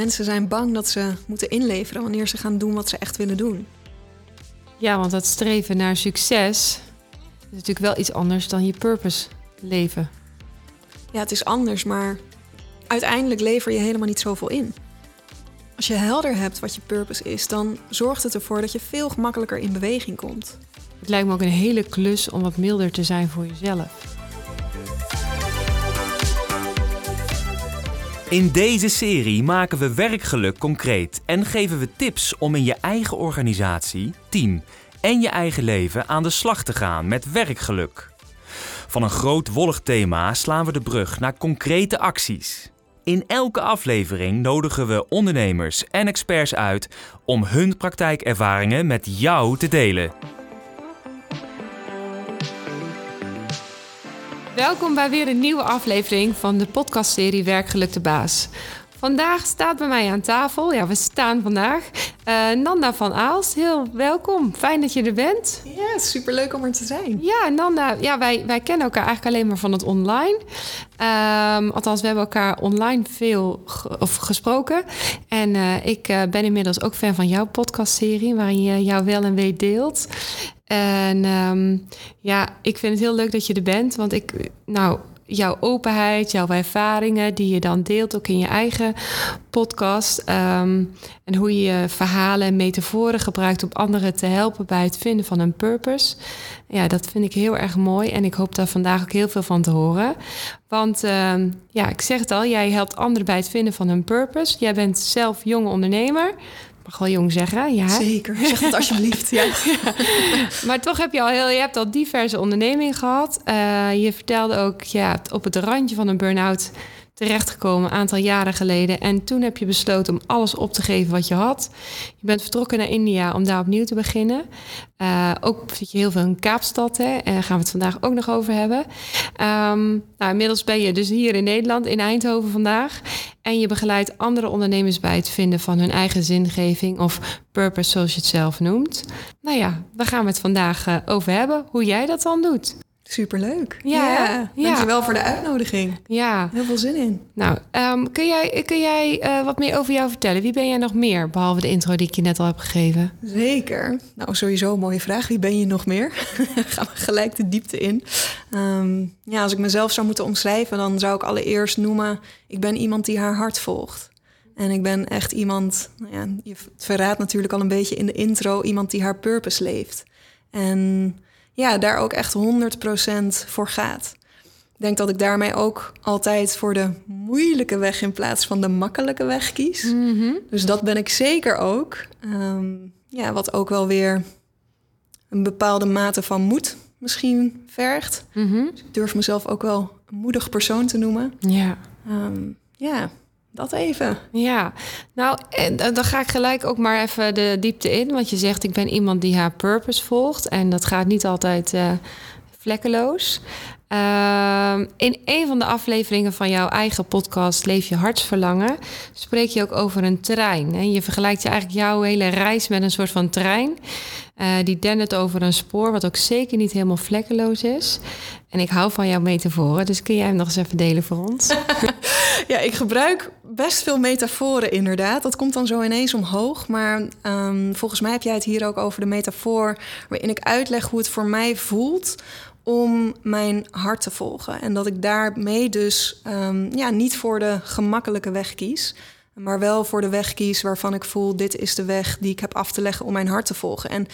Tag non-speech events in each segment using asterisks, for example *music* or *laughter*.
Mensen zijn bang dat ze moeten inleveren wanneer ze gaan doen wat ze echt willen doen. Ja, want dat streven naar succes is natuurlijk wel iets anders dan je purpose leven. Ja, het is anders, maar uiteindelijk lever je helemaal niet zoveel in. Als je helder hebt wat je purpose is, dan zorgt het ervoor dat je veel gemakkelijker in beweging komt. Het lijkt me ook een hele klus om wat milder te zijn voor jezelf. In deze serie maken we werkgeluk concreet en geven we tips om in je eigen organisatie, team en je eigen leven aan de slag te gaan met werkgeluk. Van een groot wollig thema slaan we de brug naar concrete acties. In elke aflevering nodigen we ondernemers en experts uit om hun praktijkervaringen met jou te delen. Welkom bij weer een nieuwe aflevering van de podcastserie Werkgeluk de Baas. Vandaag staat bij mij aan tafel, ja, we staan vandaag, uh, Nanda van Aalst. Heel welkom, fijn dat je er bent. Ja, superleuk om er te zijn. Ja, Nanda, ja, wij, wij kennen elkaar eigenlijk alleen maar van het online. Um, althans, we hebben elkaar online veel of gesproken. En uh, ik uh, ben inmiddels ook fan van jouw podcastserie, waarin je jouw wel en weet deelt. En um, ja, ik vind het heel leuk dat je er bent. Want ik, nou, jouw openheid, jouw ervaringen die je dan deelt, ook in je eigen podcast. Um, en hoe je verhalen en metaforen gebruikt om anderen te helpen bij het vinden van een purpose. Ja, dat vind ik heel erg mooi. En ik hoop daar vandaag ook heel veel van te horen. Want um, ja, ik zeg het al, jij helpt anderen bij het vinden van hun purpose. Jij bent zelf jonge ondernemer mag wel jong zeggen. Ja. Zeker, zeg het alsjeblieft. *laughs* ja. Maar toch heb je al heel, je hebt al diverse ondernemingen gehad. Uh, je vertelde ook, ja, op het randje van een burn-out terechtgekomen, een aantal jaren geleden. En toen heb je besloten om alles op te geven wat je had. Je bent vertrokken naar India om daar opnieuw te beginnen. Uh, ook zit je heel veel in Kaapstad, hè? En daar gaan we het vandaag ook nog over hebben. Um, nou, inmiddels ben je dus hier in Nederland, in Eindhoven vandaag. En je begeleidt andere ondernemers bij het vinden van hun eigen zingeving of purpose, zoals je het zelf noemt. Nou ja, daar gaan we het vandaag uh, over hebben, hoe jij dat dan doet. Superleuk. Ja, ja. ja. Dankjewel voor de uitnodiging. Ja. Heel veel zin in. Nou, um, kun jij, kun jij uh, wat meer over jou vertellen? Wie ben jij nog meer, behalve de intro die ik je net al heb gegeven? Zeker. Nou, sowieso een mooie vraag. Wie ben je nog meer? *laughs* Gaan we gelijk de diepte in. Um, ja, als ik mezelf zou moeten omschrijven, dan zou ik allereerst noemen... ik ben iemand die haar hart volgt. En ik ben echt iemand, nou ja, je verraadt natuurlijk al een beetje in de intro... iemand die haar purpose leeft. En ja, daar ook echt 100% voor gaat. Ik denk dat ik daarmee ook altijd voor de moeilijke weg in plaats van de makkelijke weg kies. Mm -hmm. Dus dat ben ik zeker ook. Um, ja, wat ook wel weer een bepaalde mate van moed misschien vergt. Mm -hmm. dus ik durf mezelf ook wel een moedig persoon te noemen. Ja. Um, ja, dat even. Ja, nou, en dan ga ik gelijk ook maar even de diepte in. Want je zegt, ik ben iemand die haar purpose volgt. En dat gaat niet altijd uh, vlekkeloos. Uh, in een van de afleveringen van jouw eigen podcast Leef je hartsverlangen spreek je ook over een trein. En je vergelijkt je eigenlijk jouw hele reis met een soort van trein. Uh, die dendert over een spoor, wat ook zeker niet helemaal vlekkeloos is. En ik hou van jouw metaforen, dus kun jij hem nog eens even delen voor ons? *laughs* ja, ik gebruik best veel metaforen inderdaad. Dat komt dan zo ineens omhoog. Maar um, volgens mij heb jij het hier ook over de metafoor... waarin ik uitleg hoe het voor mij voelt om mijn hart te volgen. En dat ik daarmee dus um, ja, niet voor de gemakkelijke weg kies... maar wel voor de weg kies waarvan ik voel... dit is de weg die ik heb af te leggen om mijn hart te volgen. En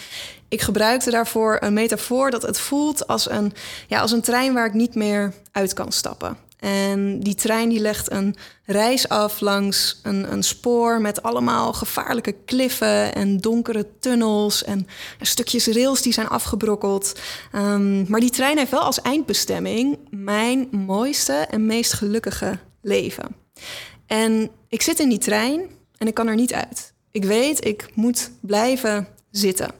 ik gebruikte daarvoor een metafoor dat het voelt als een, ja, als een trein... waar ik niet meer uit kan stappen. En die trein die legt een reis af langs een, een, spoor met allemaal gevaarlijke kliffen en donkere tunnels en stukjes rails die zijn afgebrokkeld. Um, maar die trein heeft wel als eindbestemming mijn mooiste en meest gelukkige leven. En ik zit in die trein en ik kan er niet uit. Ik weet, ik moet blijven zitten.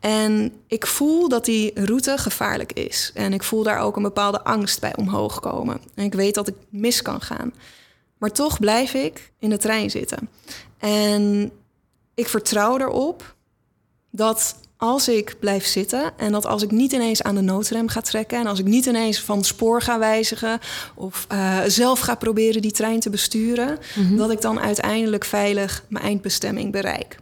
En ik voel dat die route gevaarlijk is. En ik voel daar ook een bepaalde angst bij omhoog komen. En ik weet dat ik mis kan gaan. Maar toch blijf ik in de trein zitten. En ik vertrouw erop dat als ik blijf zitten en dat als ik niet ineens aan de noodrem ga trekken en als ik niet ineens van spoor ga wijzigen of uh, zelf ga proberen die trein te besturen, Mhm. dat ik dan uiteindelijk veilig mijn eindbestemming bereik.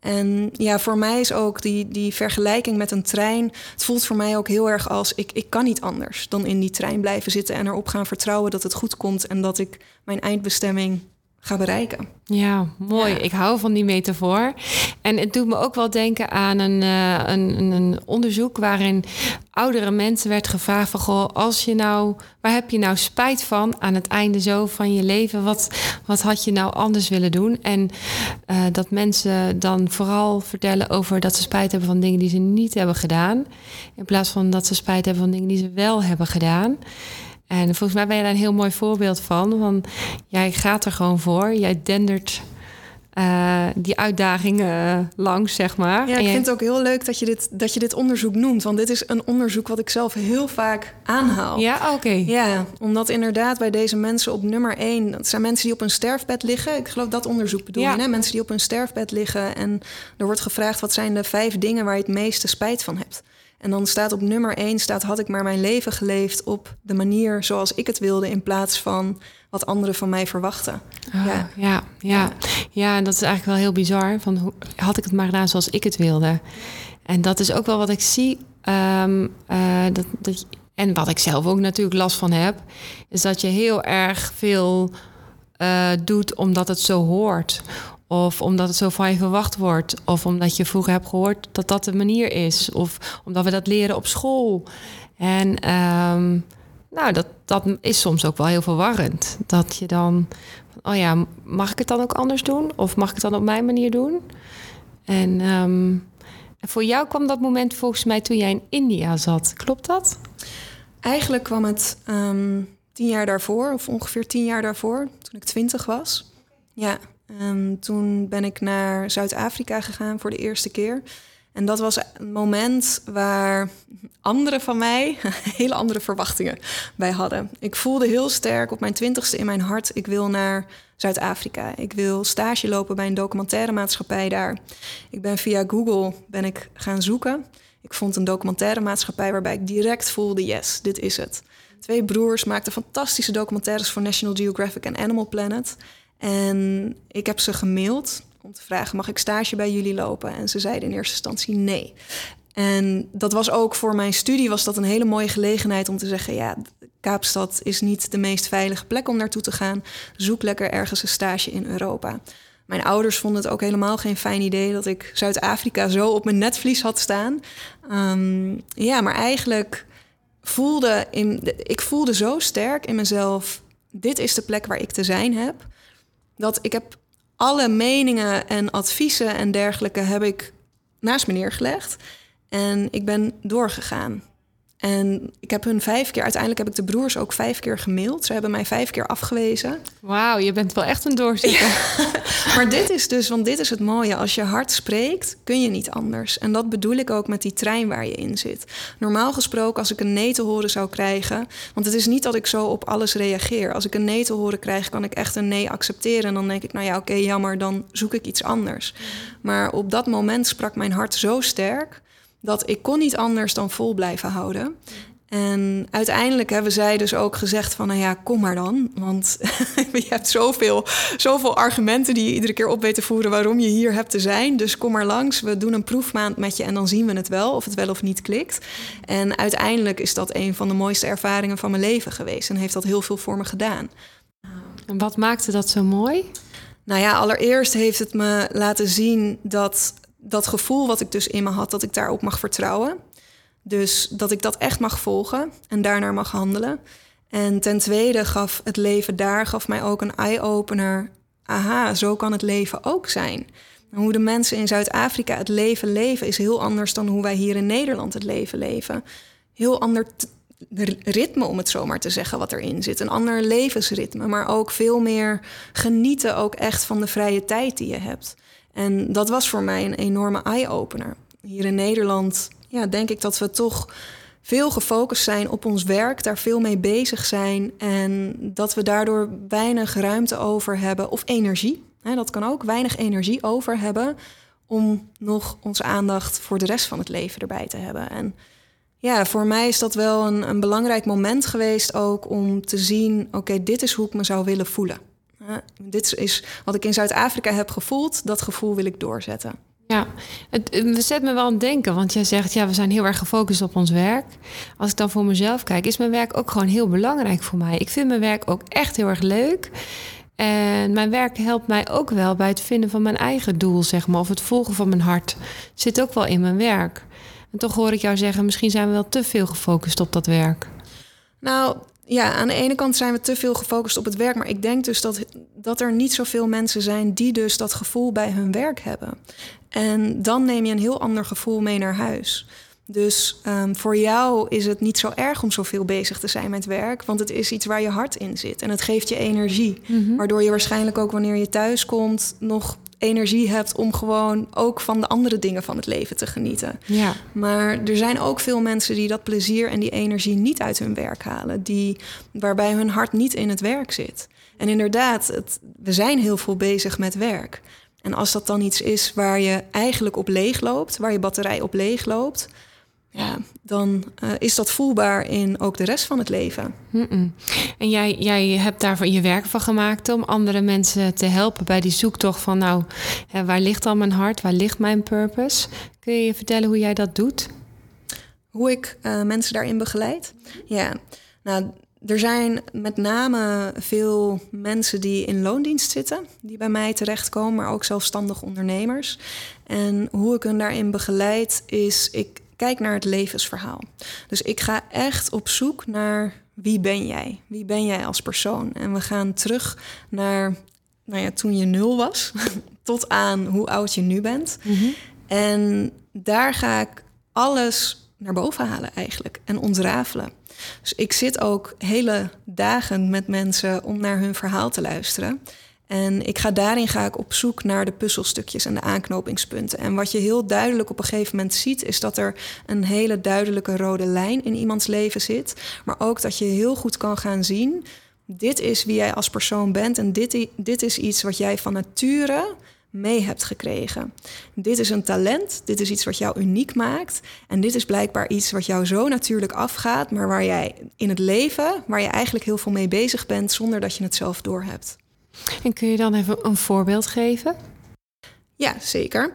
En ja, voor mij is ook die, die vergelijking met een trein. Het voelt voor mij ook heel erg als ik, ik kan niet anders dan in die trein blijven zitten en erop gaan vertrouwen dat het goed komt en dat ik mijn eindbestemming ga bereiken. Ja, mooi. Ja. Ik hou van die metafoor. En het doet me ook wel denken aan een, eh, een, een, een onderzoek waarin oudere mensen werd gevraagd van goh, als je nou, waar heb je nou spijt van aan het einde zo van je leven? Wat, wat had je nou anders willen doen? En eh, dat mensen dan vooral vertellen over dat ze spijt hebben van dingen die ze niet hebben gedaan, in plaats van dat ze spijt hebben van dingen die ze wel hebben gedaan. En volgens mij ben je daar een heel mooi voorbeeld van. van jij gaat er gewoon voor. Jij dendert eh, die uitdagingen langs, zeg maar. Ja, ik vind het ook heel leuk dat je, dit, dat je dit onderzoek noemt. Want dit is een onderzoek wat ik zelf heel vaak aanhaal. Ja, oké. Ja, omdat inderdaad bij deze mensen op nummer één... dat zijn mensen die op een sterfbed liggen. Ik geloof dat onderzoek bedoel Ja. je, hè? Mensen die op een sterfbed liggen... en er wordt gevraagd wat zijn de vijf dingen waar je het meeste spijt van hebt. En dan staat op nummer één, staat, had ik maar mijn leven geleefd... op de manier zoals ik het wilde... in plaats van wat anderen van mij verwachten. Ah, Ja. ja. Ja, ja. en dat is eigenlijk wel heel bizar. Van, hoe, had ik het maar gedaan zoals ik het wilde? En dat is ook wel wat ik zie. ehm, eh, dat, dat, en wat ik zelf ook natuurlijk last van heb... is dat je heel erg veel eh, doet omdat het zo hoort... Of omdat het zo van je verwacht wordt. Of omdat je vroeger hebt gehoord dat dat de manier is. Of omdat we dat leren op school. En ehm, nou, dat, dat is soms ook wel heel verwarrend. Dat je dan, oh ja, mag ik het dan ook anders doen? Of mag ik het dan op mijn manier doen? En, ehm, voor jou kwam dat moment volgens mij toen jij in India zat. Klopt dat? Eigenlijk kwam het ehm, tien jaar daarvoor, of ongeveer tien jaar daarvoor, toen ik twintig was. Ja, ehm, toen ben ik naar Zuid-Afrika gegaan voor de eerste keer. En dat was een moment waar anderen van mij *laughs* hele andere verwachtingen bij hadden. Ik voelde heel sterk op mijn twintigste in mijn hart, ik wil naar Zuid-Afrika. Ik wil stage lopen bij een documentairemaatschappij daar. Ik ben via Google ben ik gaan zoeken. Ik vond een documentairemaatschappij waarbij ik direct voelde, yes, dit is het. Twee broers maakten fantastische documentaires voor National Geographic en Animal Planet. En ik heb ze gemaild om te vragen, mag ik stage bij jullie lopen? En ze zeiden in eerste instantie nee. En dat was ook voor mijn studie was dat een hele mooie gelegenheid om te zeggen, ja, Kaapstad is niet de meest veilige plek om naartoe te gaan. Zoek lekker ergens een stage in Europa. Mijn ouders vonden het ook helemaal geen fijn idee dat ik Zuid-Afrika zo op mijn netvlies had staan. Ehm, ja, maar eigenlijk voelde in, ik voelde zo sterk in mezelf: dit is de plek waar ik te zijn heb. Dat ik heb alle meningen en adviezen en dergelijke heb ik naast me neergelegd. En ik ben doorgegaan. En ik heb hun vijf keer, uiteindelijk heb ik de broers ook vijf keer gemaild. Ze hebben mij vijf keer afgewezen. Wauw, je bent wel echt een doorzetter. *laughs* Maar dit is dus, want dit is het mooie. Als je hard spreekt, kun je niet anders. En dat bedoel ik ook met die trein waar je in zit. Normaal gesproken, als ik een nee te horen zou krijgen. Want het is niet dat ik zo op alles reageer. Als ik een nee te horen krijg, kan ik echt een nee accepteren. En dan denk ik, nou ja, oké, jammer, dan zoek ik iets anders. Maar op dat moment sprak mijn hart zo sterk dat ik kon niet anders dan vol blijven houden. En uiteindelijk hebben zij dus ook gezegd van, nou ja, kom maar dan. Want *laughs* je hebt zoveel, zoveel argumenten die je iedere keer op weet te voeren waarom je hier hebt te zijn. Dus kom maar langs, we doen een proefmaand met je en dan zien we het wel, of het wel of niet klikt. En uiteindelijk is dat een van de mooiste ervaringen van mijn leven geweest en heeft dat heel veel voor me gedaan. en wat maakte dat zo mooi? Nou ja, allereerst heeft het me laten zien dat dat gevoel wat ik dus in me had, dat ik daarop mag vertrouwen. Dus dat ik dat echt mag volgen en daarnaar mag handelen. En ten tweede gaf het leven daar gaf mij ook een eye-opener. Aha, zo kan het leven ook zijn. Hoe de mensen in Zuid-Afrika het leven leven is heel anders dan hoe wij hier in Nederland het leven leven. Heel ander ritme, om het zo maar te zeggen, wat erin zit. Een ander levensritme, maar ook veel meer genieten ook echt van de vrije tijd die je hebt. En dat was voor mij een enorme eye-opener. Hier in Nederland ja, denk ik dat we toch veel gefocust zijn op ons werk, daar veel mee bezig zijn en dat we daardoor weinig ruimte over hebben of energie. Hè, dat kan ook weinig energie over hebben om nog onze aandacht voor de rest van het leven erbij te hebben. En ja, voor mij is dat wel een, een belangrijk moment geweest ook om te zien: oké, dit is hoe ik me zou willen voelen. Dit is wat ik in Zuid-Afrika heb gevoeld, dat gevoel wil ik doorzetten. Ja, het, het zet me wel aan het denken, want jij zegt ja, we zijn heel erg gefocust op ons werk. Als ik dan voor mezelf kijk, is mijn werk ook gewoon heel belangrijk voor mij. Ik vind mijn werk ook echt heel erg leuk. En mijn werk helpt mij ook wel bij het vinden van mijn eigen doel, zeg maar, of het volgen van mijn hart. Zit ook wel in mijn werk. En toch hoor ik jou zeggen, misschien zijn we wel te veel gefocust op dat werk. Nou, ja, aan de ene kant zijn we te veel gefocust op het werk, maar ik denk dus dat, dat er niet zoveel mensen zijn die dus dat gevoel bij hun werk hebben. En dan neem je een heel ander gevoel mee naar huis. Dus um, voor jou is het niet zo erg om zoveel bezig te zijn met werk, want het is iets waar je hart in zit en het geeft je energie. Mm Waardoor je waarschijnlijk ook wanneer je thuis komt nog energie hebt om gewoon ook van de andere dingen van het leven te genieten. Ja. Maar er zijn ook veel mensen die dat plezier en die energie niet uit hun werk halen, die, waarbij hun hart niet in het werk zit. En inderdaad, het, we zijn heel veel bezig met werk. En als dat dan iets is waar je eigenlijk op leeg loopt, waar je batterij op leeg loopt, ja, dan uh, is dat voelbaar in ook de rest van het leven. Mm -mm. En jij, jij hebt daarvoor je werk van gemaakt om andere mensen te helpen bij die zoektocht van, nou, hè, waar ligt dan mijn hart, waar ligt mijn purpose? Kun je je vertellen hoe jij dat doet? Hoe ik uh, mensen daarin begeleid? Ja, nou, er zijn met name veel mensen die in loondienst zitten, die bij mij terechtkomen, maar ook zelfstandig ondernemers. En hoe ik hen daarin begeleid is, ik kijk naar het levensverhaal. Dus ik ga echt op zoek naar wie ben jij? Wie ben jij als persoon? En we gaan terug naar nou ja, toen je nul was, *laughs* tot aan hoe oud je nu bent. Mhm. En daar ga ik alles naar boven halen eigenlijk en ontrafelen. Dus ik zit ook hele dagen met mensen om naar hun verhaal te luisteren. En ik ga daarin ga ik op zoek naar de puzzelstukjes en de aanknopingspunten. En wat je heel duidelijk op een gegeven moment ziet, is dat er een hele duidelijke rode lijn in iemands leven zit. Maar ook dat je heel goed kan gaan zien. Dit is wie jij als persoon bent. En dit, dit is iets wat jij van nature mee hebt gekregen. Dit is een talent, dit is iets wat jou uniek maakt. En dit is blijkbaar iets wat jou zo natuurlijk afgaat, maar waar jij in het leven, waar je eigenlijk heel veel mee bezig bent, zonder dat je het zelf doorhebt. En kun je dan even een voorbeeld geven? Ja, zeker.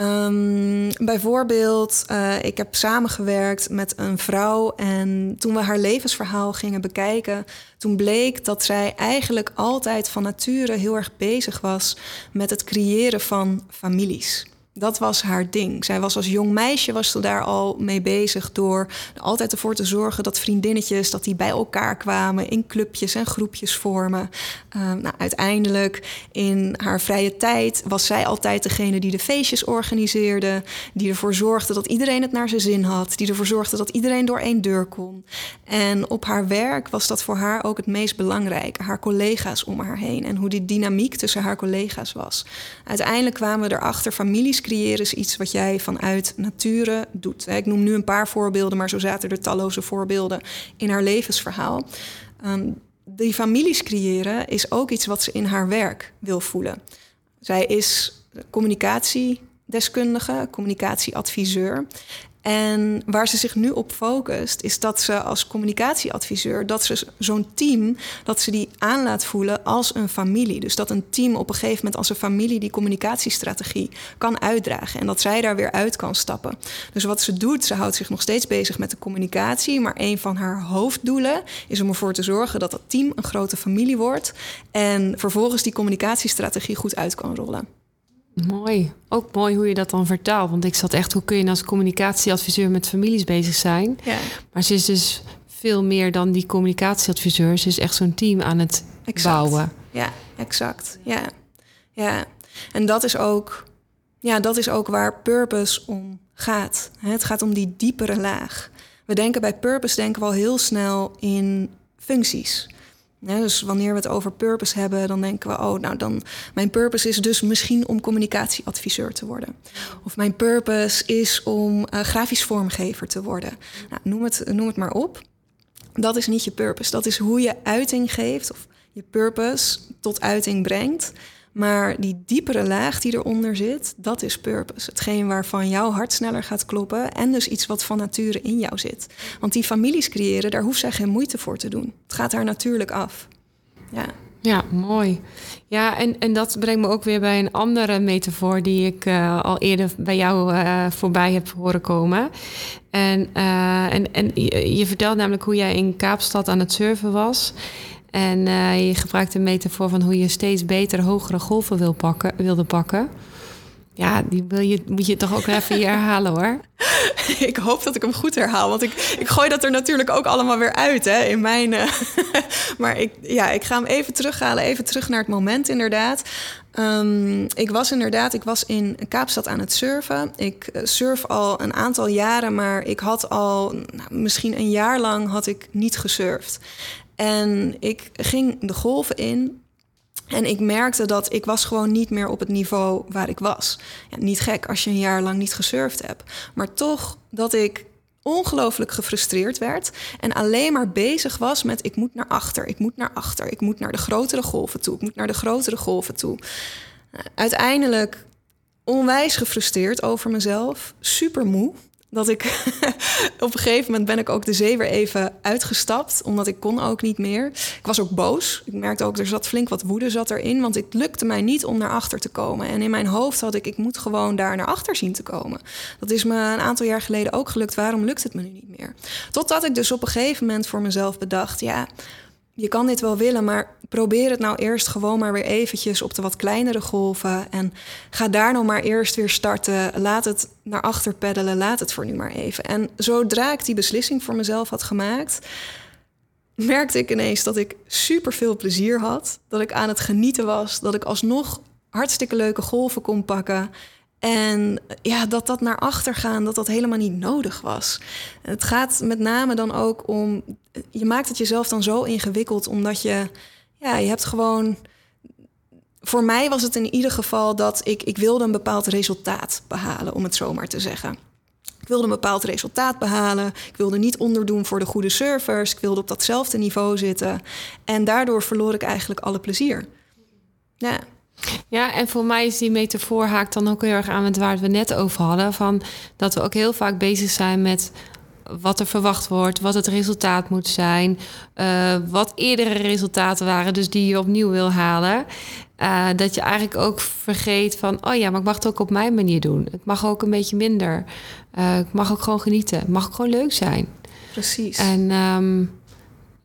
Um, bijvoorbeeld, uh, ik heb samengewerkt met een vrouw en toen we haar levensverhaal gingen bekijken, toen bleek dat zij eigenlijk altijd van nature heel erg bezig was met het creëren van families. Dat was haar ding. Zij was als jong meisje was ze daar al mee bezig door altijd ervoor te zorgen dat vriendinnetjes dat die bij elkaar kwamen in clubjes en groepjes vormen. Uh, nou, uiteindelijk in haar vrije tijd was zij altijd degene die de feestjes organiseerde, die ervoor zorgde dat iedereen het naar zijn zin had, die ervoor zorgde dat iedereen door één deur kon. En op haar werk was dat voor haar ook het meest belangrijke, haar collega's om haar heen en hoe die dynamiek tussen haar collega's was. Uiteindelijk kwamen we erachter families creëren is iets wat jij vanuit nature doet. Ik noem nu een paar voorbeelden, maar zo zaten er talloze voorbeelden in haar levensverhaal. Um, die families creëren is ook iets wat ze in haar werk wil voelen. Zij is communicatiedeskundige, communicatieadviseur. En waar ze zich nu op focust, is dat ze als communicatieadviseur, dat ze zo'n team, dat ze die aan laat voelen als een familie. Dus dat een team op een gegeven moment als een familie die communicatiestrategie kan uitdragen. En dat zij daar weer uit kan stappen. Dus wat ze doet, ze houdt zich nog steeds bezig met de communicatie. Maar een van haar hoofddoelen is om ervoor te zorgen dat dat team een grote familie wordt. En vervolgens die communicatiestrategie goed uit kan rollen. Mooi. Ook mooi hoe je dat dan vertaalt. Want ik zat echt, hoe kun je nou als communicatieadviseur met families bezig zijn? Ja. Maar ze is dus veel meer dan die communicatieadviseur. Ze is echt zo'n team aan het bouwen. Ja, exact. Ja. ja. En dat is ook, ja, dat is ook waar purpose om gaat. Het gaat om die diepere laag. We denken bij purpose denken we al heel snel in functies dus wanneer we het over purpose hebben, dan denken we, oh, nou dan, mijn purpose is dus misschien om communicatieadviseur te worden. Of mijn purpose is om uh, grafisch vormgever te worden. Nou, noem, het, noem het maar op. Dat is niet je purpose. Dat is hoe je uiting geeft of je purpose tot uiting brengt. Maar die diepere laag die eronder zit, dat is purpose. Hetgeen waarvan jouw hart sneller gaat kloppen en dus iets wat van nature in jou zit. Want die families creëren, daar hoeft zij geen moeite voor te doen. Het gaat haar natuurlijk af. Ja. Ja, mooi. Ja, en, en dat brengt me ook weer bij een andere metafoor die ik uh, al eerder bij jou uh, voorbij heb horen komen. En, uh, en, en je, je, vertelt namelijk hoe jij in Kaapstad aan het surfen was. En je gebruikt een metafoor van hoe je steeds beter hogere golven wil pakken, wilde pakken. Ja, die wil je, moet je toch ook even hier herhalen hoor. *laughs* ik hoop dat ik hem goed herhaal. Want ik, ik gooi dat er natuurlijk ook allemaal weer uit hè, in mijn. Uh, *laughs* maar ik, ja, ik ga hem even terughalen. Even terug naar het moment, inderdaad. Um, ik was inderdaad, ik was in Kaapstad aan het surfen. Ik eh, surf al een aantal jaren, maar ik had al nou, misschien een jaar lang had ik niet gesurfd. En ik ging de golven in en ik merkte dat ik was gewoon niet meer op het niveau waar ik was. Ja, niet gek als je een jaar lang niet gesurfd hebt. Maar toch dat ik ongelooflijk gefrustreerd werd en alleen maar bezig was met ik moet naar achter, ik moet naar achter, ik moet naar de grotere golven toe, ik moet naar de grotere golven toe. Uiteindelijk onwijs gefrustreerd over mezelf, super moe dat ik *laughs* op een gegeven moment ben ik ook de zee weer even uitgestapt, omdat ik kon ook niet meer. Ik was ook boos. Ik merkte ook er zat flink wat woede zat erin, want het lukte mij niet om naar achter te komen. En in mijn hoofd had ik ik moet gewoon daar naar achter zien te komen. Dat is me een aantal jaar geleden ook gelukt. Waarom lukt het me nu niet meer? Totdat ik dus op een gegeven moment voor mezelf bedacht, ja, je kan dit wel willen, maar probeer het nou eerst gewoon maar weer eventjes op de wat kleinere golven. En ga daar nou maar eerst weer starten. Laat het naar achter peddelen. Laat het voor nu maar even. En zodra ik die beslissing voor mezelf had gemaakt, merkte ik ineens dat ik super veel plezier had. Dat ik aan het genieten was. Dat ik alsnog hartstikke leuke golven kon pakken. En ja, dat dat naar achter gaan, dat dat helemaal niet nodig was. Het gaat met name dan ook om. Je maakt het jezelf dan zo ingewikkeld, omdat je. Ja, je hebt gewoon. Voor mij was het in ieder geval dat ik, ik wilde een bepaald resultaat behalen, om het zo maar te zeggen. Ik wilde een bepaald resultaat behalen. Ik wilde niet onderdoen voor de goede servers. Ik wilde op datzelfde niveau zitten. En daardoor verloor ik eigenlijk alle plezier. Ja. Ja, en voor mij is die metafoor haakt dan ook heel erg aan met waar we net over hadden. Van dat we ook heel vaak bezig zijn met wat er verwacht wordt, wat het resultaat moet zijn, uh, wat eerdere resultaten waren, dus die je opnieuw wil halen. Uh, dat je eigenlijk ook vergeet van, oh ja, maar ik mag het ook op mijn manier doen. Het mag ook een beetje minder. Uh, ik mag ook gewoon genieten. Het mag ook gewoon leuk zijn. Precies. En um,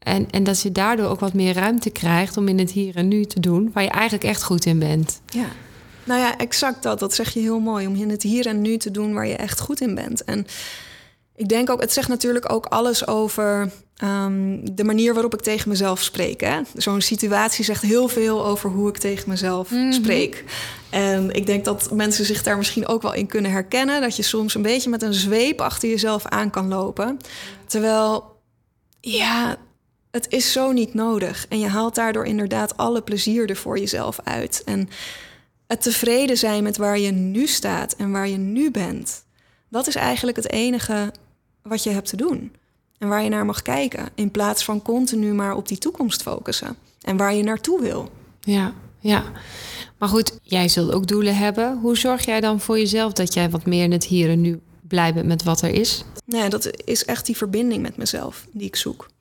en, en dat je daardoor ook wat meer ruimte krijgt om in het hier en nu te doen, waar je eigenlijk echt goed in bent. Ja, nou ja, exact dat. Dat zeg je heel mooi. Om in het hier en nu te doen waar je echt goed in bent. En ik denk ook, het zegt natuurlijk ook alles over um, de manier waarop ik tegen mezelf spreek. Zo'n situatie zegt heel veel over hoe ik tegen mezelf mm -hmm. spreek. En ik denk dat mensen zich daar misschien ook wel in kunnen herkennen. Dat je soms een beetje met een zweep achter jezelf aan kan lopen. Terwijl, ja, het is zo niet nodig. En je haalt daardoor inderdaad alle plezier er voor jezelf uit. En het tevreden zijn met waar je nu staat en waar je nu bent. Dat is eigenlijk het enige wat je hebt te doen. En waar je naar mag kijken. In plaats van continu maar op die toekomst focussen. En waar je naartoe wil. Ja, ja. Maar goed, jij zult ook doelen hebben. Hoe zorg jij dan voor jezelf dat jij wat meer in het hier en nu blij bent met wat er is? Nou ja, dat is echt die verbinding met mezelf die ik zoek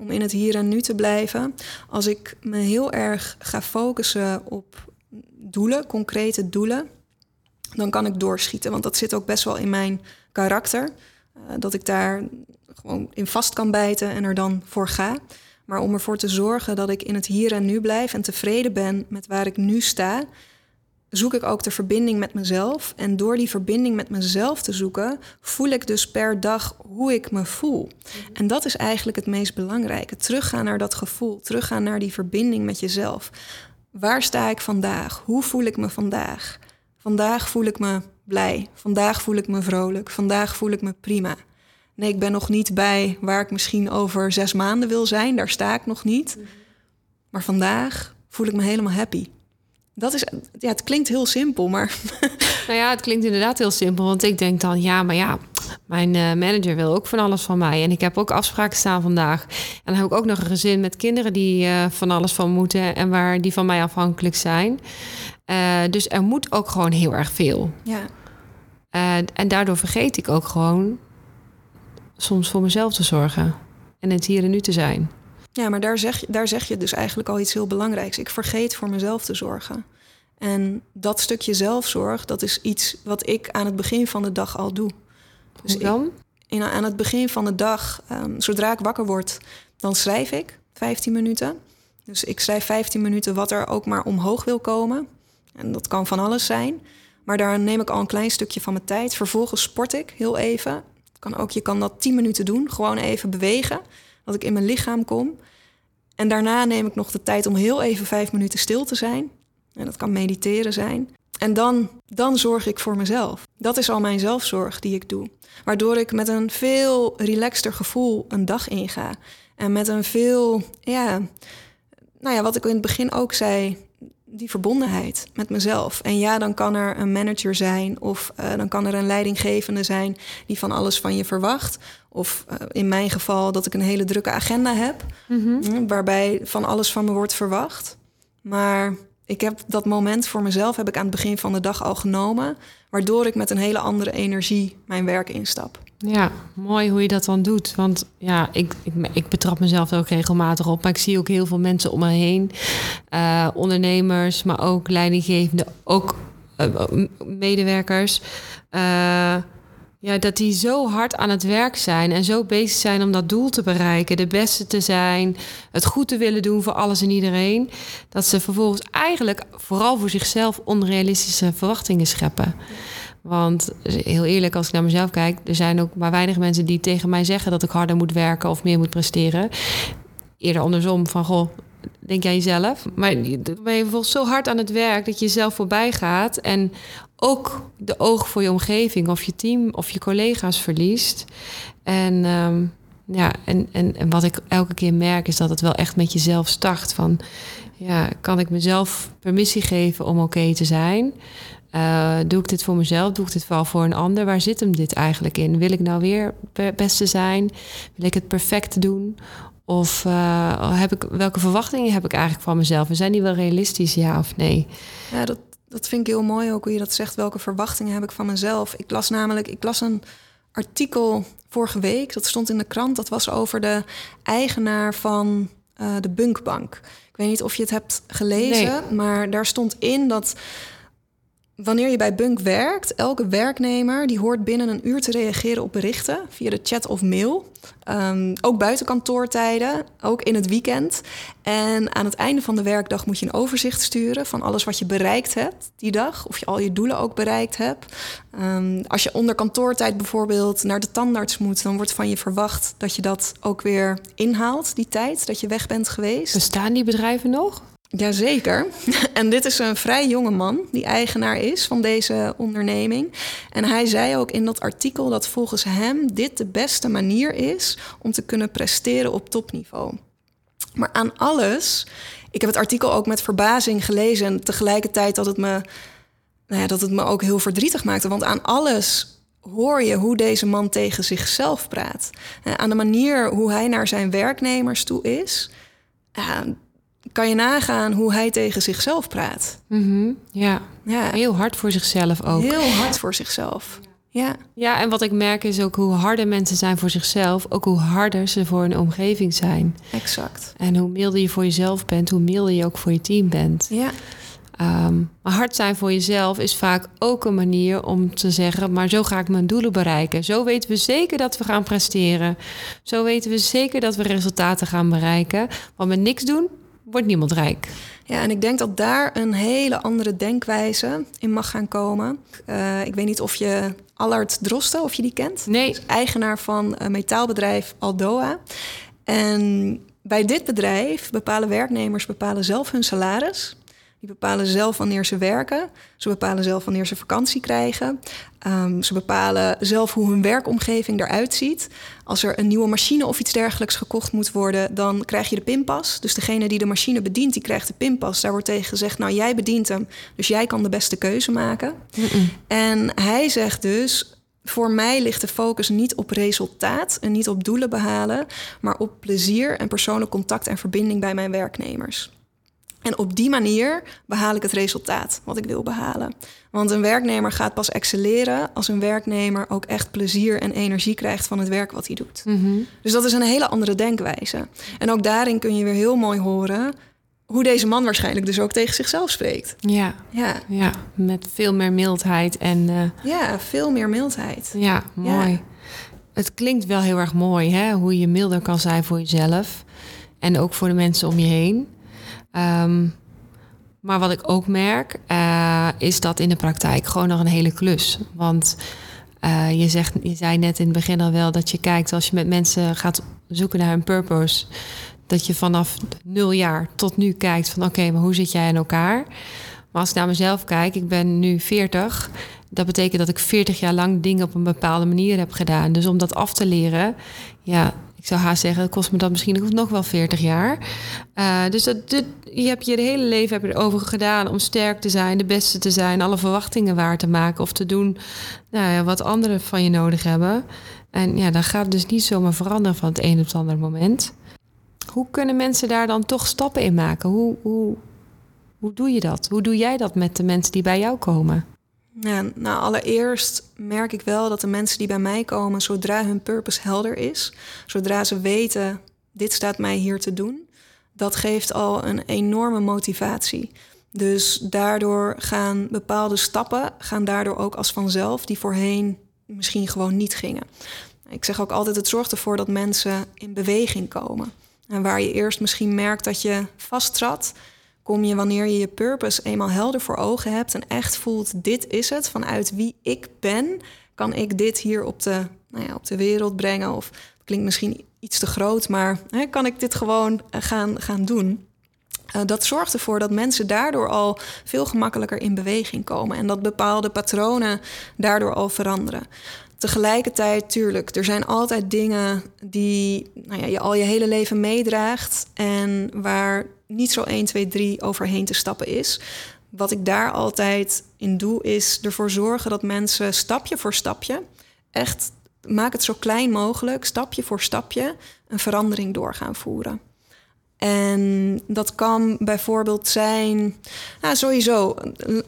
om in het hier en nu te blijven. Als ik me heel erg ga focussen op doelen, concrete doelen, dan kan ik doorschieten. Want dat zit ook best wel in mijn karakter. Uh, dat ik daar gewoon in vast kan bijten en er dan voor ga. Maar om ervoor te zorgen dat ik in het hier en nu blijf en tevreden ben met waar ik nu sta, zoek ik ook de verbinding met mezelf. En door die verbinding met mezelf te zoeken, voel ik dus per dag hoe ik me voel. En dat is eigenlijk het meest belangrijke. Teruggaan naar dat gevoel, teruggaan naar die verbinding met jezelf. Waar sta ik vandaag? Hoe voel ik me vandaag? Vandaag voel ik me blij. Vandaag voel ik me vrolijk. Vandaag voel ik me prima. Nee, ik ben nog niet bij waar ik misschien over zes maanden wil zijn. Daar sta ik nog niet. Maar vandaag voel ik me helemaal happy. Dat is, ja, het klinkt heel simpel, maar. *laughs* Nou ja, het klinkt inderdaad heel simpel. Want ik denk dan, ja, maar ja, mijn uh, manager wil ook van alles van mij. En ik heb ook afspraken staan vandaag. En dan heb ik ook nog een gezin met kinderen die uh, van alles van moeten en waar die van mij afhankelijk zijn. Eh, dus er moet ook gewoon heel erg veel. Ja. Eh, en daardoor vergeet ik ook gewoon soms voor mezelf te zorgen. En het hier en nu te zijn. Ja, maar daar zeg, daar zeg je dus eigenlijk al iets heel belangrijks. Ik vergeet voor mezelf te zorgen. En dat stukje zelfzorg, dat is iets wat ik aan het begin van de dag al doe. Dus Hoe dan? in, aan het begin van de dag, um, zodra ik wakker word, dan schrijf ik 15 minuten. Dus ik schrijf 15 minuten wat er ook maar omhoog wil komen. En dat kan van alles zijn. Maar daar neem ik al een klein stukje van mijn tijd. Vervolgens sport ik heel even. Kan ook, je kan dat 10 minuten doen. Gewoon even bewegen. Dat ik in mijn lichaam kom. En daarna neem ik nog de tijd om heel even vijf minuten stil te zijn. En dat kan mediteren zijn. En dan, dan zorg ik voor mezelf. Dat is al mijn zelfzorg die ik doe. Waardoor ik met een veel relaxter gevoel een dag inga. En met een veel, ja, nou ja, wat ik in het begin ook zei, die verbondenheid met mezelf. En ja, dan kan er een manager zijn of uh, dan kan er een leidinggevende zijn die van alles van je verwacht. Of uh, in mijn geval dat ik een hele drukke agenda heb, mm -hmm. waarbij van alles van me wordt verwacht. Maar ik heb dat moment voor mezelf heb ik aan het begin van de dag al genomen, waardoor ik met een hele andere energie mijn werk instap. Ja, mooi hoe je dat dan doet. Want ja, ik, ik, ik betrap mezelf ook regelmatig op. Maar ik zie ook heel veel mensen om me heen. Uh, ondernemers, maar ook leidinggevenden, ook uh, medewerkers. Uh, ja, dat die zo hard aan het werk zijn en zo bezig zijn om dat doel te bereiken, de beste te zijn, het goed te willen doen voor alles en iedereen, dat ze vervolgens eigenlijk vooral voor zichzelf onrealistische verwachtingen scheppen. Want heel eerlijk, als ik naar mezelf kijk, er zijn ook maar weinig mensen die tegen mij zeggen dat ik harder moet werken of meer moet presteren. Eerder andersom van goh, denk jij jezelf. Maar ben je bijvoorbeeld zo hard aan het werk dat je jezelf voorbij gaat en ook de oog voor je omgeving of je team of je collega's verliest. En, um, ja, en, en, en wat ik elke keer merk is dat het wel echt met jezelf start. Van ja, kan ik mezelf permissie geven om oké te zijn? Uh, doe ik dit voor mezelf? Doe ik dit wel voor een ander? Waar zit hem dit eigenlijk in? Wil ik nou weer het beste zijn? Wil ik het perfect doen? Of uh, heb ik, welke verwachtingen heb ik eigenlijk van mezelf? En zijn die wel realistisch, ja of nee? Ja, dat, dat vind ik heel mooi ook hoe je dat zegt. Welke verwachtingen heb ik van mezelf? Ik las namelijk, ik las een artikel vorige week. Dat stond in de krant. Dat was over de eigenaar van uh, de Bunkbank. Ik weet niet of je het hebt gelezen, nee. maar daar stond in dat Wanneer je bij Bunk werkt, elke werknemer die hoort binnen een uur te reageren op berichten via de chat of mail. Um, ook buiten kantoortijden, ook in het weekend. En aan het einde van de werkdag moet je een overzicht sturen van alles wat je bereikt hebt die dag. Of je al je doelen ook bereikt hebt. Um, als je onder kantoortijd bijvoorbeeld naar de tandarts moet, dan wordt van je verwacht dat je dat ook weer inhaalt, die tijd dat je weg bent geweest. Bestaan die bedrijven nog? Jazeker. *laughs* En dit is een vrij jonge man die eigenaar is van deze onderneming. En hij zei ook in dat artikel dat volgens hem dit de beste manier is om te kunnen presteren op topniveau. Maar aan alles, ik heb het artikel ook met verbazing gelezen en tegelijkertijd dat het me, nou ja, dat het me ook heel verdrietig maakte. Want aan alles hoor je hoe deze man tegen zichzelf praat. Aan de manier hoe hij naar zijn werknemers toe is kan je nagaan hoe hij tegen zichzelf praat. Mm -hmm. ja. ja, heel hard voor zichzelf ook. Heel hard voor zichzelf. Ja. ja, en wat ik merk is ook hoe harder mensen zijn voor zichzelf, ook hoe harder ze voor hun omgeving zijn. Exact. En hoe milder je voor jezelf bent, hoe milder je ook voor je team bent. Ja. Um, maar hard zijn voor jezelf is vaak ook een manier om te zeggen: maar zo ga ik mijn doelen bereiken. Zo weten we zeker dat we gaan presteren. Zo weten we zeker dat we resultaten gaan bereiken. Want met niks doen wordt niemand rijk. Ja, en ik denk dat daar een hele andere denkwijze in mag gaan komen. Uh, ik weet niet of je Allard Drosten, of je die kent? Nee. eigenaar van een metaalbedrijf Aldoa. En bij dit bedrijf bepalen werknemers bepalen zelf hun salaris. Die bepalen zelf wanneer ze werken. Ze bepalen zelf wanneer ze vakantie krijgen. Um, ze bepalen zelf hoe hun werkomgeving eruit ziet. Als er een nieuwe machine of iets dergelijks gekocht moet worden, dan krijg je de pinpas. Dus degene die de machine bedient, die krijgt de pinpas. Daar wordt tegen gezegd, nou jij bedient hem, dus jij kan de beste keuze maken. Mm -mm. En hij zegt dus, voor mij ligt de focus niet op resultaat en niet op doelen behalen, maar op plezier en persoonlijk contact en verbinding bij mijn werknemers. En op die manier behaal ik het resultaat wat ik wil behalen. Want een werknemer gaat pas excelleren als een werknemer ook echt plezier en energie krijgt van het werk wat hij doet. Mhm. Dus dat is een hele andere denkwijze. En ook daarin kun je weer heel mooi horen hoe deze man waarschijnlijk dus ook tegen zichzelf spreekt. Ja, Ja, ja, met veel meer mildheid en eh, ja veel meer mildheid. ja, mooi. Ja. Het klinkt wel heel erg mooi, hè? hoe je milder kan zijn voor jezelf en ook voor de mensen om je heen. Ehm, maar wat ik ook merk, eh, is dat in de praktijk gewoon nog een hele klus. Want eh, je, zegt, je zei net in het begin al wel dat je kijkt als je met mensen gaat zoeken naar een purpose. Dat je vanaf nul jaar tot nu kijkt van oké, maar hoe zit jij in elkaar? Maar als ik naar mezelf kijk, ik ben nu 40. Dat betekent dat ik 40 jaar lang dingen op een bepaalde manier heb gedaan. Dus om dat af te leren, ja, ik zou haast zeggen, kost me dat misschien nog wel 40 jaar. Uh, dus dat, dit, je hebt je hele leven heb je erover gedaan om sterk te zijn, de beste te zijn, alle verwachtingen waar te maken of te doen nou ja, wat anderen van je nodig hebben. En ja, dan gaat dus niet zomaar veranderen van het een op het andere moment. Hoe kunnen mensen daar dan toch stappen in maken? Hoe, hoe, hoe doe je dat? Hoe doe jij dat met de mensen die bij jou komen? Ja, nou, allereerst merk ik wel dat de mensen die bij mij komen, zodra hun purpose helder is, zodra ze weten, dit staat mij hier te doen, dat geeft al een enorme motivatie. Dus daardoor gaan bepaalde stappen, gaan daardoor ook als vanzelf, die voorheen misschien gewoon niet gingen. Ik zeg ook altijd, het zorgt ervoor dat mensen in beweging komen. En waar je eerst misschien merkt dat je vasttrad, kom je wanneer je je purpose eenmaal helder voor ogen hebt en echt voelt, dit is het, vanuit wie ik ben, kan ik dit hier op de, nou ja, op de wereld brengen. Of het klinkt misschien iets te groot, maar hè, kan ik dit gewoon gaan, gaan doen? Uh, dat zorgt ervoor dat mensen daardoor al veel gemakkelijker in beweging komen en dat bepaalde patronen daardoor al veranderen. Tegelijkertijd, tuurlijk, er zijn altijd dingen die nou ja, je al je hele leven meedraagt en waar niet zo 1, 2, 3 overheen te stappen is. Wat ik daar altijd in doe, is ervoor zorgen dat mensen stapje voor stapje, echt maak het zo klein mogelijk, stapje voor stapje, een verandering door gaan voeren. En dat kan bijvoorbeeld zijn, nou sowieso,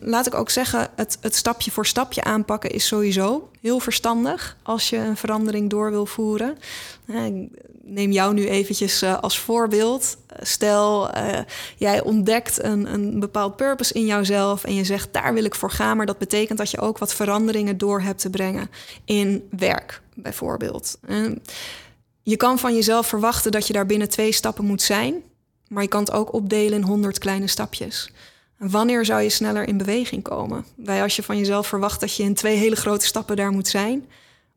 laat ik ook zeggen, het, het stapje voor stapje aanpakken is sowieso heel verstandig als je een verandering door wil voeren. Ik neem jou nu eventjes uh, als voorbeeld. Stel, uh, jij ontdekt een, een bepaald purpose in jouzelf en je zegt daar wil ik voor gaan, maar dat betekent dat je ook wat veranderingen door hebt te brengen in werk, bijvoorbeeld. Je kan van jezelf verwachten dat je daar binnen twee stappen moet zijn, maar je kan het ook opdelen in honderd kleine stapjes. Wanneer zou je sneller in beweging komen? Bij als je van jezelf verwacht dat je in twee hele grote stappen daar moet zijn,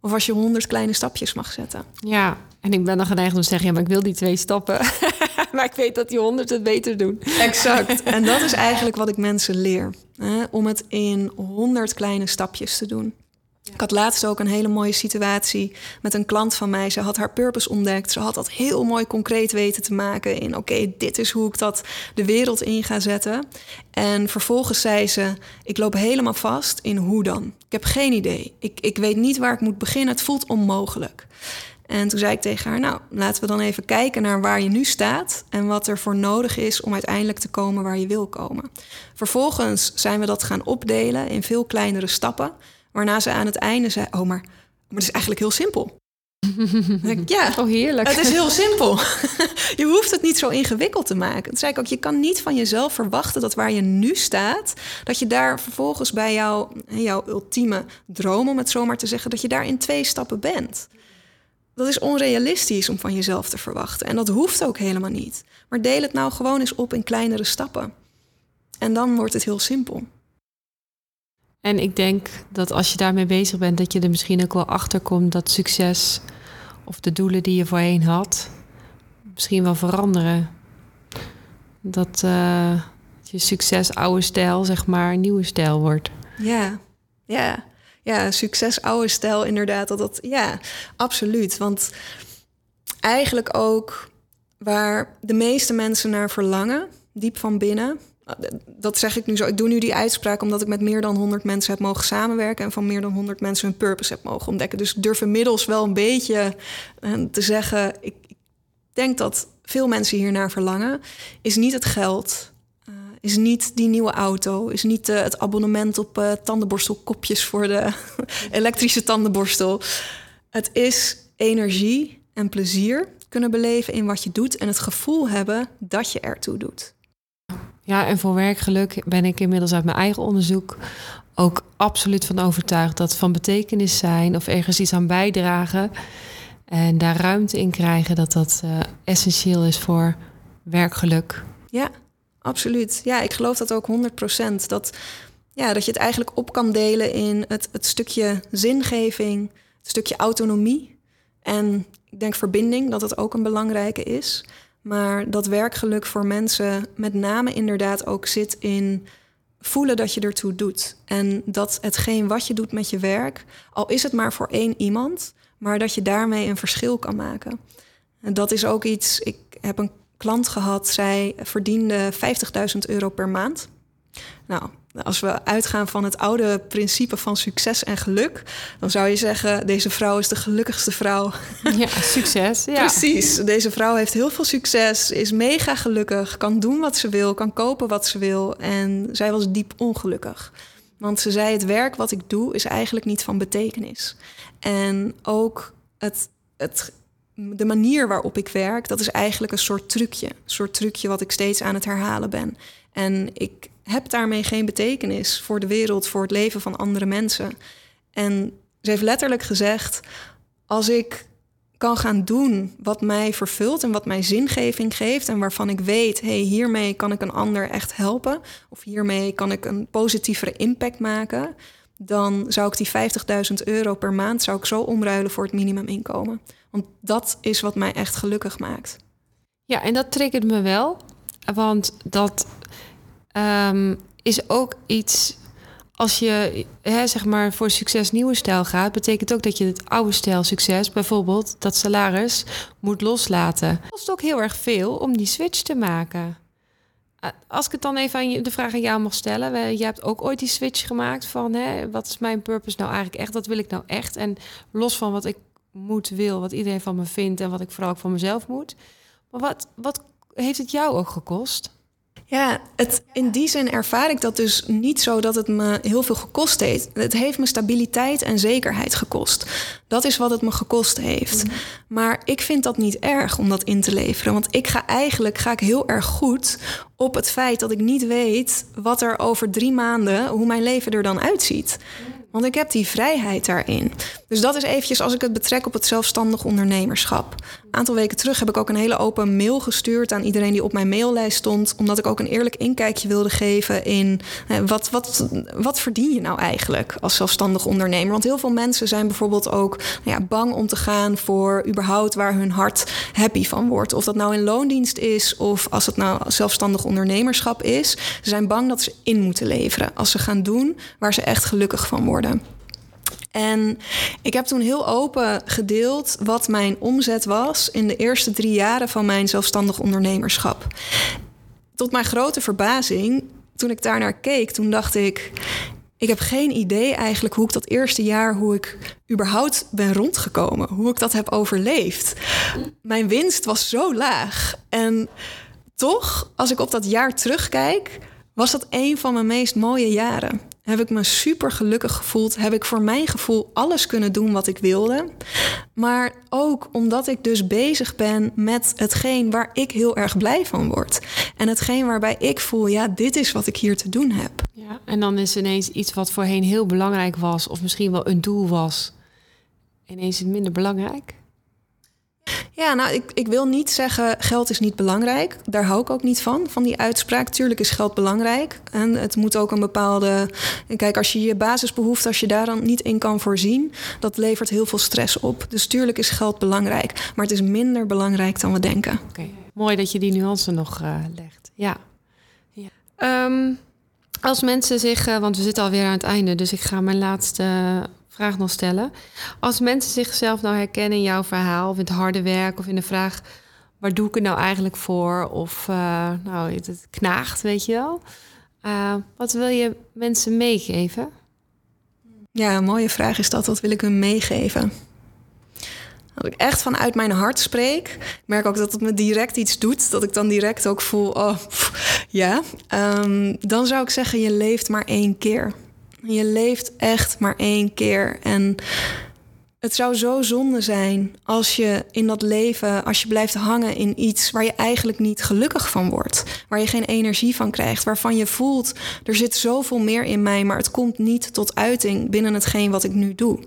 of als je honderd kleine stapjes mag zetten. Ja, en ik ben dan geneigd om te zeggen, ja, maar ik wil die twee stappen. *laughs* maar ik weet dat die honderd het beter doen. Exact. *laughs* en dat is eigenlijk wat ik mensen leer. Hè? Om het in honderd kleine stapjes te doen. Ik had laatst ook een hele mooie situatie met een klant van mij. Ze had haar purpose ontdekt. Ze had dat heel mooi concreet weten te maken in... oké, dit is hoe ik dat de wereld in ga zetten. En vervolgens zei ze, ik loop helemaal vast in hoe dan. Ik heb geen idee. Ik, ik weet niet waar ik moet beginnen. Het voelt onmogelijk. En toen zei ik tegen haar, nou, laten we dan even kijken naar waar je nu staat en wat er voor nodig is om uiteindelijk te komen waar je wil komen. Vervolgens zijn we dat gaan opdelen in veel kleinere stappen. Waarna ze aan het einde zei: Oh, maar, maar het is eigenlijk heel simpel. ik, *laughs* ja, oh, heerlijk. Het is heel simpel. *laughs* je hoeft het niet zo ingewikkeld te maken. Dat zei ik ook. Je kan niet van jezelf verwachten dat waar je nu staat, dat je daar vervolgens bij jou, jouw ultieme droom, om het zomaar te zeggen, dat je daar in twee stappen bent. Dat is onrealistisch om van jezelf te verwachten. En dat hoeft ook helemaal niet. Maar deel het nou gewoon eens op in kleinere stappen. En dan wordt het heel simpel. En ik denk dat als je daarmee bezig bent, dat je er misschien ook wel achter komt dat succes of de doelen die je voorheen had, misschien wel veranderen. Dat uh, je succes oude stijl, zeg maar, nieuwe stijl wordt. Ja, ja. Ja, succes oude stijl, inderdaad. Dat, dat, ja, absoluut. Want eigenlijk ook waar de meeste mensen naar verlangen, diep van binnen, dat zeg ik nu zo. Ik doe nu die uitspraak omdat ik met meer dan 100 mensen heb mogen samenwerken en van meer dan 100 mensen hun purpose heb mogen ontdekken. Dus ik durf inmiddels wel een beetje eh, te zeggen. Ik denk dat veel mensen hiernaar verlangen, is niet het geld, uh, is niet die nieuwe auto, is niet uh, het abonnement op tandenborstelkopjes voor de *laughs* elektrische tandenborstel. Het is energie en plezier kunnen beleven in wat je doet en het gevoel hebben dat je ertoe doet. Ja, en voor werkgeluk ben ik inmiddels uit mijn eigen onderzoek ook absoluut van overtuigd dat van betekenis zijn of ergens iets aan bijdragen en daar ruimte in krijgen, dat dat uh, essentieel is voor werkgeluk. Ja, absoluut. Ja, ik geloof dat ook 100%. Dat, ja, dat je het eigenlijk op kan delen in het, het stukje zingeving, het stukje autonomie. En ik denk verbinding, dat dat ook een belangrijke is. Maar dat werkgeluk voor mensen met name inderdaad ook zit in voelen dat je ertoe doet. En dat hetgeen wat je doet met je werk, al is het maar voor één iemand, maar dat je daarmee een verschil kan maken. En dat is ook iets. Ik heb een klant gehad, zij verdiende 50.000 euro per maand. Nou, als we uitgaan van het oude principe van succes en geluk, dan zou je zeggen: deze vrouw is de gelukkigste vrouw. *laughs* Ja, succes. Ja. Precies. Deze vrouw heeft heel veel succes, is mega gelukkig, kan doen wat ze wil, kan kopen wat ze wil. En zij was diep ongelukkig. Want ze zei: het werk wat ik doe is eigenlijk niet van betekenis. En ook het, het de manier waarop ik werk, dat is eigenlijk een soort trucje. Een soort trucje wat ik steeds aan het herhalen ben. En ik heb daarmee geen betekenis voor de wereld, voor het leven van andere mensen. En ze heeft letterlijk gezegd: als ik kan gaan doen wat mij vervult en wat mij zingeving geeft en waarvan ik weet, hey, hiermee kan ik een ander echt helpen of hiermee kan ik een positievere impact maken, dan zou ik die 50.000 euro per maand zou ik zo omruilen voor het minimuminkomen. Want dat is wat mij echt gelukkig maakt. Ja, en dat triggert me wel. Want dat um, is ook iets. Als je hè, zeg maar voor succes nieuwe stijl gaat, betekent ook dat je het oude stijl succes, bijvoorbeeld dat salaris, moet loslaten. Het kost ook heel erg veel om die switch te maken. Als ik het dan even aan je, de vraag aan jou mag stellen. Je hebt ook ooit die switch gemaakt van hè, wat is mijn purpose nou eigenlijk echt? Wat wil ik nou echt? En los van wat ik moet, wil, wat iedereen van me vindt en wat ik vooral ook van mezelf moet. Maar wat, wat heeft het jou ook gekost? Ja, het, in die zin ervaar ik dat dus niet zo dat het me heel veel gekost heeft. Het heeft me stabiliteit en zekerheid gekost. Dat is wat het me gekost heeft. Mhm. Maar ik vind dat niet erg om dat in te leveren. Want ik ga eigenlijk ga ik heel erg goed op het feit dat ik niet weet wat er over drie maanden, hoe mijn leven er dan uitziet. Want ik heb die vrijheid daarin. Dus dat is eventjes als ik het betrek op het zelfstandig ondernemerschap. Aantal weken terug heb ik ook een hele open mail gestuurd aan iedereen die op mijn maillijst stond. Omdat ik ook een eerlijk inkijkje wilde geven in eh, wat, wat, wat verdien je nou eigenlijk als zelfstandig ondernemer? Want heel veel mensen zijn bijvoorbeeld ook nou ja, bang om te gaan voor überhaupt waar hun hart happy van wordt. Of dat nou in loondienst is of als het nou zelfstandig ondernemerschap is. Ze zijn bang dat ze in moeten leveren als ze gaan doen waar ze echt gelukkig van worden. En ik heb toen heel open gedeeld wat mijn omzet was in de eerste drie jaren van mijn zelfstandig ondernemerschap. Tot mijn grote verbazing, toen ik daar naar keek, toen dacht ik. Ik heb geen idee eigenlijk hoe ik dat eerste jaar, hoe ik überhaupt ben rondgekomen, hoe ik dat heb overleefd. Mijn winst was zo laag. En toch, als ik op dat jaar terugkijk, was dat een van mijn meest mooie jaren heb ik me super gelukkig gevoeld. Heb ik voor mijn gevoel alles kunnen doen wat ik wilde. Maar ook omdat ik dus bezig ben met hetgeen waar ik heel erg blij van word. En hetgeen waarbij ik voel, ja, dit is wat ik hier te doen heb. Ja, en dan is ineens iets wat voorheen heel belangrijk was, of misschien wel een doel was, ineens minder belangrijk. Ja, nou, ik, ik wil niet zeggen geld is niet belangrijk. Daar hou ik ook niet van, van die uitspraak. Tuurlijk is geld belangrijk. En het moet ook een bepaalde... Kijk, als je je basisbehoefte, als je daar dan niet in kan voorzien... dat levert heel veel stress op. Dus tuurlijk is geld belangrijk. Maar het is minder belangrijk dan we denken. Oké, mooi dat je die nuance nog uh, legt. Ja. ja. Um, als mensen zich... Uh, want we zitten alweer aan het einde, dus ik ga mijn laatste vraag nog stellen. Als mensen zichzelf nou herkennen in jouw verhaal, of in het harde werk, of in de vraag: waar doe ik het nou eigenlijk voor? Of uh, nou, het knaagt, weet je wel. Uh, wat wil je mensen meegeven? Ja, een mooie vraag is dat. Wat wil ik hun meegeven? Dat ik echt vanuit mijn hart spreek. Ik merk ook dat het me direct iets doet. Dat ik dan direct ook voel, oh, ja. Ehm, dan zou ik zeggen, je leeft maar één keer. Je leeft echt maar één keer. En het zou zo zonde zijn als je in dat leven, als je blijft hangen in iets waar je eigenlijk niet gelukkig van wordt. Waar je geen energie van krijgt. Waarvan je voelt, er zit zoveel meer in mij, maar het komt niet tot uiting binnen hetgeen wat ik nu doe.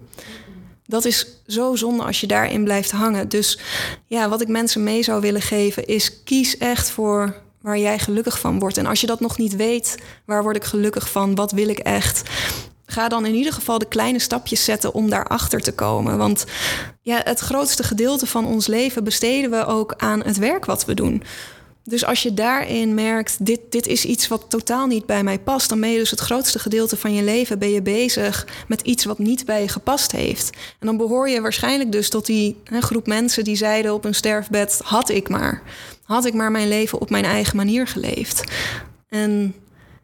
Dat is zo zonde als je daarin blijft hangen. Dus ja, wat ik mensen mee zou willen geven is kies echt voor waar jij gelukkig van wordt. En als je dat nog niet weet, waar word ik gelukkig van? Wat wil ik echt? Ga dan in ieder geval de kleine stapjes zetten om daarachter te komen. Want ja, het grootste gedeelte van ons leven besteden we ook aan het werk wat we doen. Dus als je daarin merkt, dit, dit is iets wat totaal niet bij mij past, dan ben je dus het grootste gedeelte van je leven ben je bezig met iets wat niet bij je gepast heeft. En dan behoor je waarschijnlijk dus tot die groep mensen die zeiden op een sterfbed: had ik maar. Had ik maar mijn leven op mijn eigen manier geleefd. En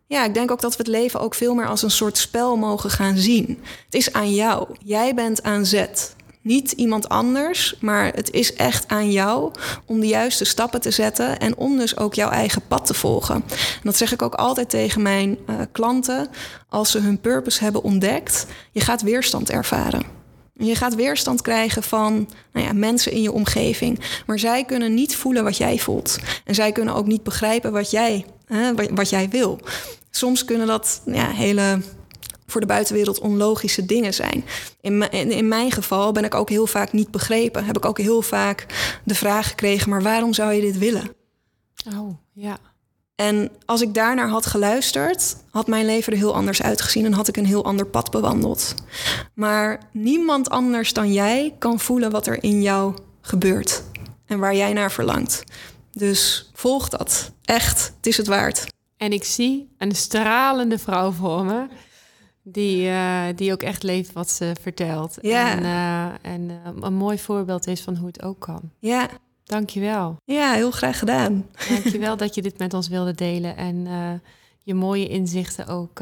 ja, ik denk ook dat we het leven ook veel meer als een soort spel mogen gaan zien. Het is aan jou. Jij bent aan zet niet iemand anders, maar het is echt aan jou om de juiste stappen te zetten en om dus ook jouw eigen pad te volgen. En dat zeg ik ook altijd tegen mijn uh, klanten als ze hun purpose hebben ontdekt. Je gaat weerstand ervaren. Je gaat weerstand krijgen van nou ja, mensen in je omgeving. Maar zij kunnen niet voelen wat jij voelt. En zij kunnen ook niet begrijpen wat jij, hè, wat jij wil. Soms kunnen dat ja, hele voor de buitenwereld onlogische dingen zijn. In, in, in, mijn geval ben ik ook heel vaak niet begrepen. Heb ik ook heel vaak de vraag gekregen: maar waarom zou je dit willen? Oh, ja. En als ik daarnaar had geluisterd, had mijn leven er heel anders uitgezien en had ik een heel ander pad bewandeld. Maar niemand anders dan jij kan voelen wat er in jou gebeurt en waar jij naar verlangt. Dus volg dat. Echt, het is het waard. En ik zie een stralende vrouw voor me die, uh, die ook echt leeft wat ze vertelt. Ja. En, uh, en uh, een mooi voorbeeld is van hoe het ook kan. Ja. Dankjewel. Ja, heel graag gedaan. Dankjewel dat je dit met ons wilde delen. En je mooie inzichten ook,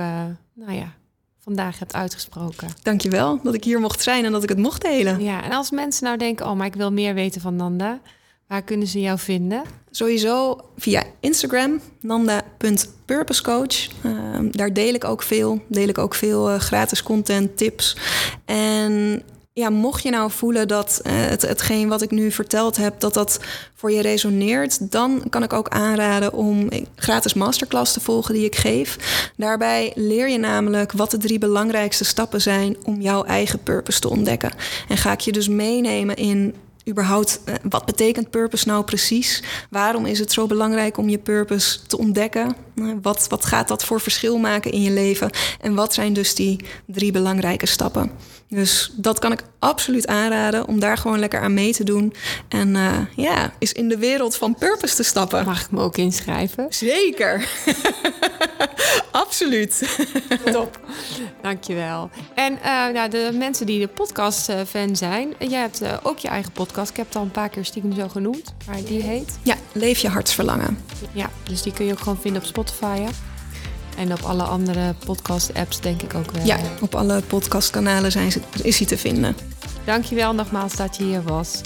nou ja, vandaag hebt uitgesproken. Dankjewel dat ik hier mocht zijn en dat ik het mocht delen. Ja, en als mensen nou denken, oh, maar ik wil meer weten van Nanda... Waar kunnen ze jou vinden? Sowieso via Instagram, nanda.purposecoach. Uh, daar deel ik ook veel. Deel ik ook veel uh, gratis content, tips. En ja, mocht je nou voelen dat uh, het, hetgeen wat ik nu verteld heb, dat dat voor je resoneert, dan kan ik ook aanraden om gratis masterclass te volgen die ik geef. Daarbij leer je namelijk wat de drie belangrijkste stappen zijn om jouw eigen purpose te ontdekken. En ga ik je dus meenemen in überhaupt, uh, wat betekent purpose nou precies? Waarom is het zo belangrijk om je purpose te ontdekken? Uh, wat, wat gaat dat voor verschil maken in je leven? En wat zijn dus die drie belangrijke stappen? Dus dat kan ik absoluut aanraden om daar gewoon lekker aan mee te doen. En uh, ja, is in de wereld van purpose te stappen. Mag ik me ook inschrijven? Zeker. *laughs* *laughs* absoluut. Top. Dankjewel. En uh, nou, de mensen die de podcast-fan uh, zijn, jij hebt uh, ook je eigen podcast. Ik heb het al een paar keer stiekem zo genoemd, maar die heet? Ja, Leef je hartsverlangen. Ja, dus die kun je ook gewoon vinden op Spotify. Hè? En op alle andere podcast-apps denk ik ook wel. Ja, op alle podcastkanalen zijn ze, is hij te vinden. Dankjewel nogmaals dat je hier was.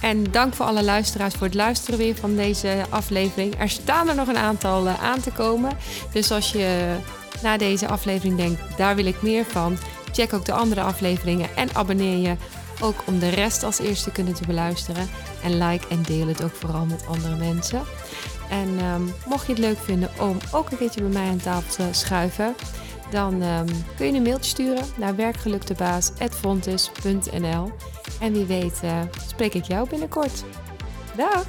En dank voor alle luisteraars voor het luisteren weer van deze aflevering. Er staan er nog een aantal uh, aan te komen. Dus als je na deze aflevering denkt, daar wil ik meer van, check ook de andere afleveringen en abonneer je ook om de rest als eerste kunnen te beluisteren. En like en deel het ook vooral met andere mensen. En um, mocht je het leuk vinden om ook een keertje bij mij aan tafel te schuiven, dan ehm, kun je een mailtje sturen naar werkgeluktebaas@frontis.nl En wie weet eh, spreek ik jou binnenkort. Dag!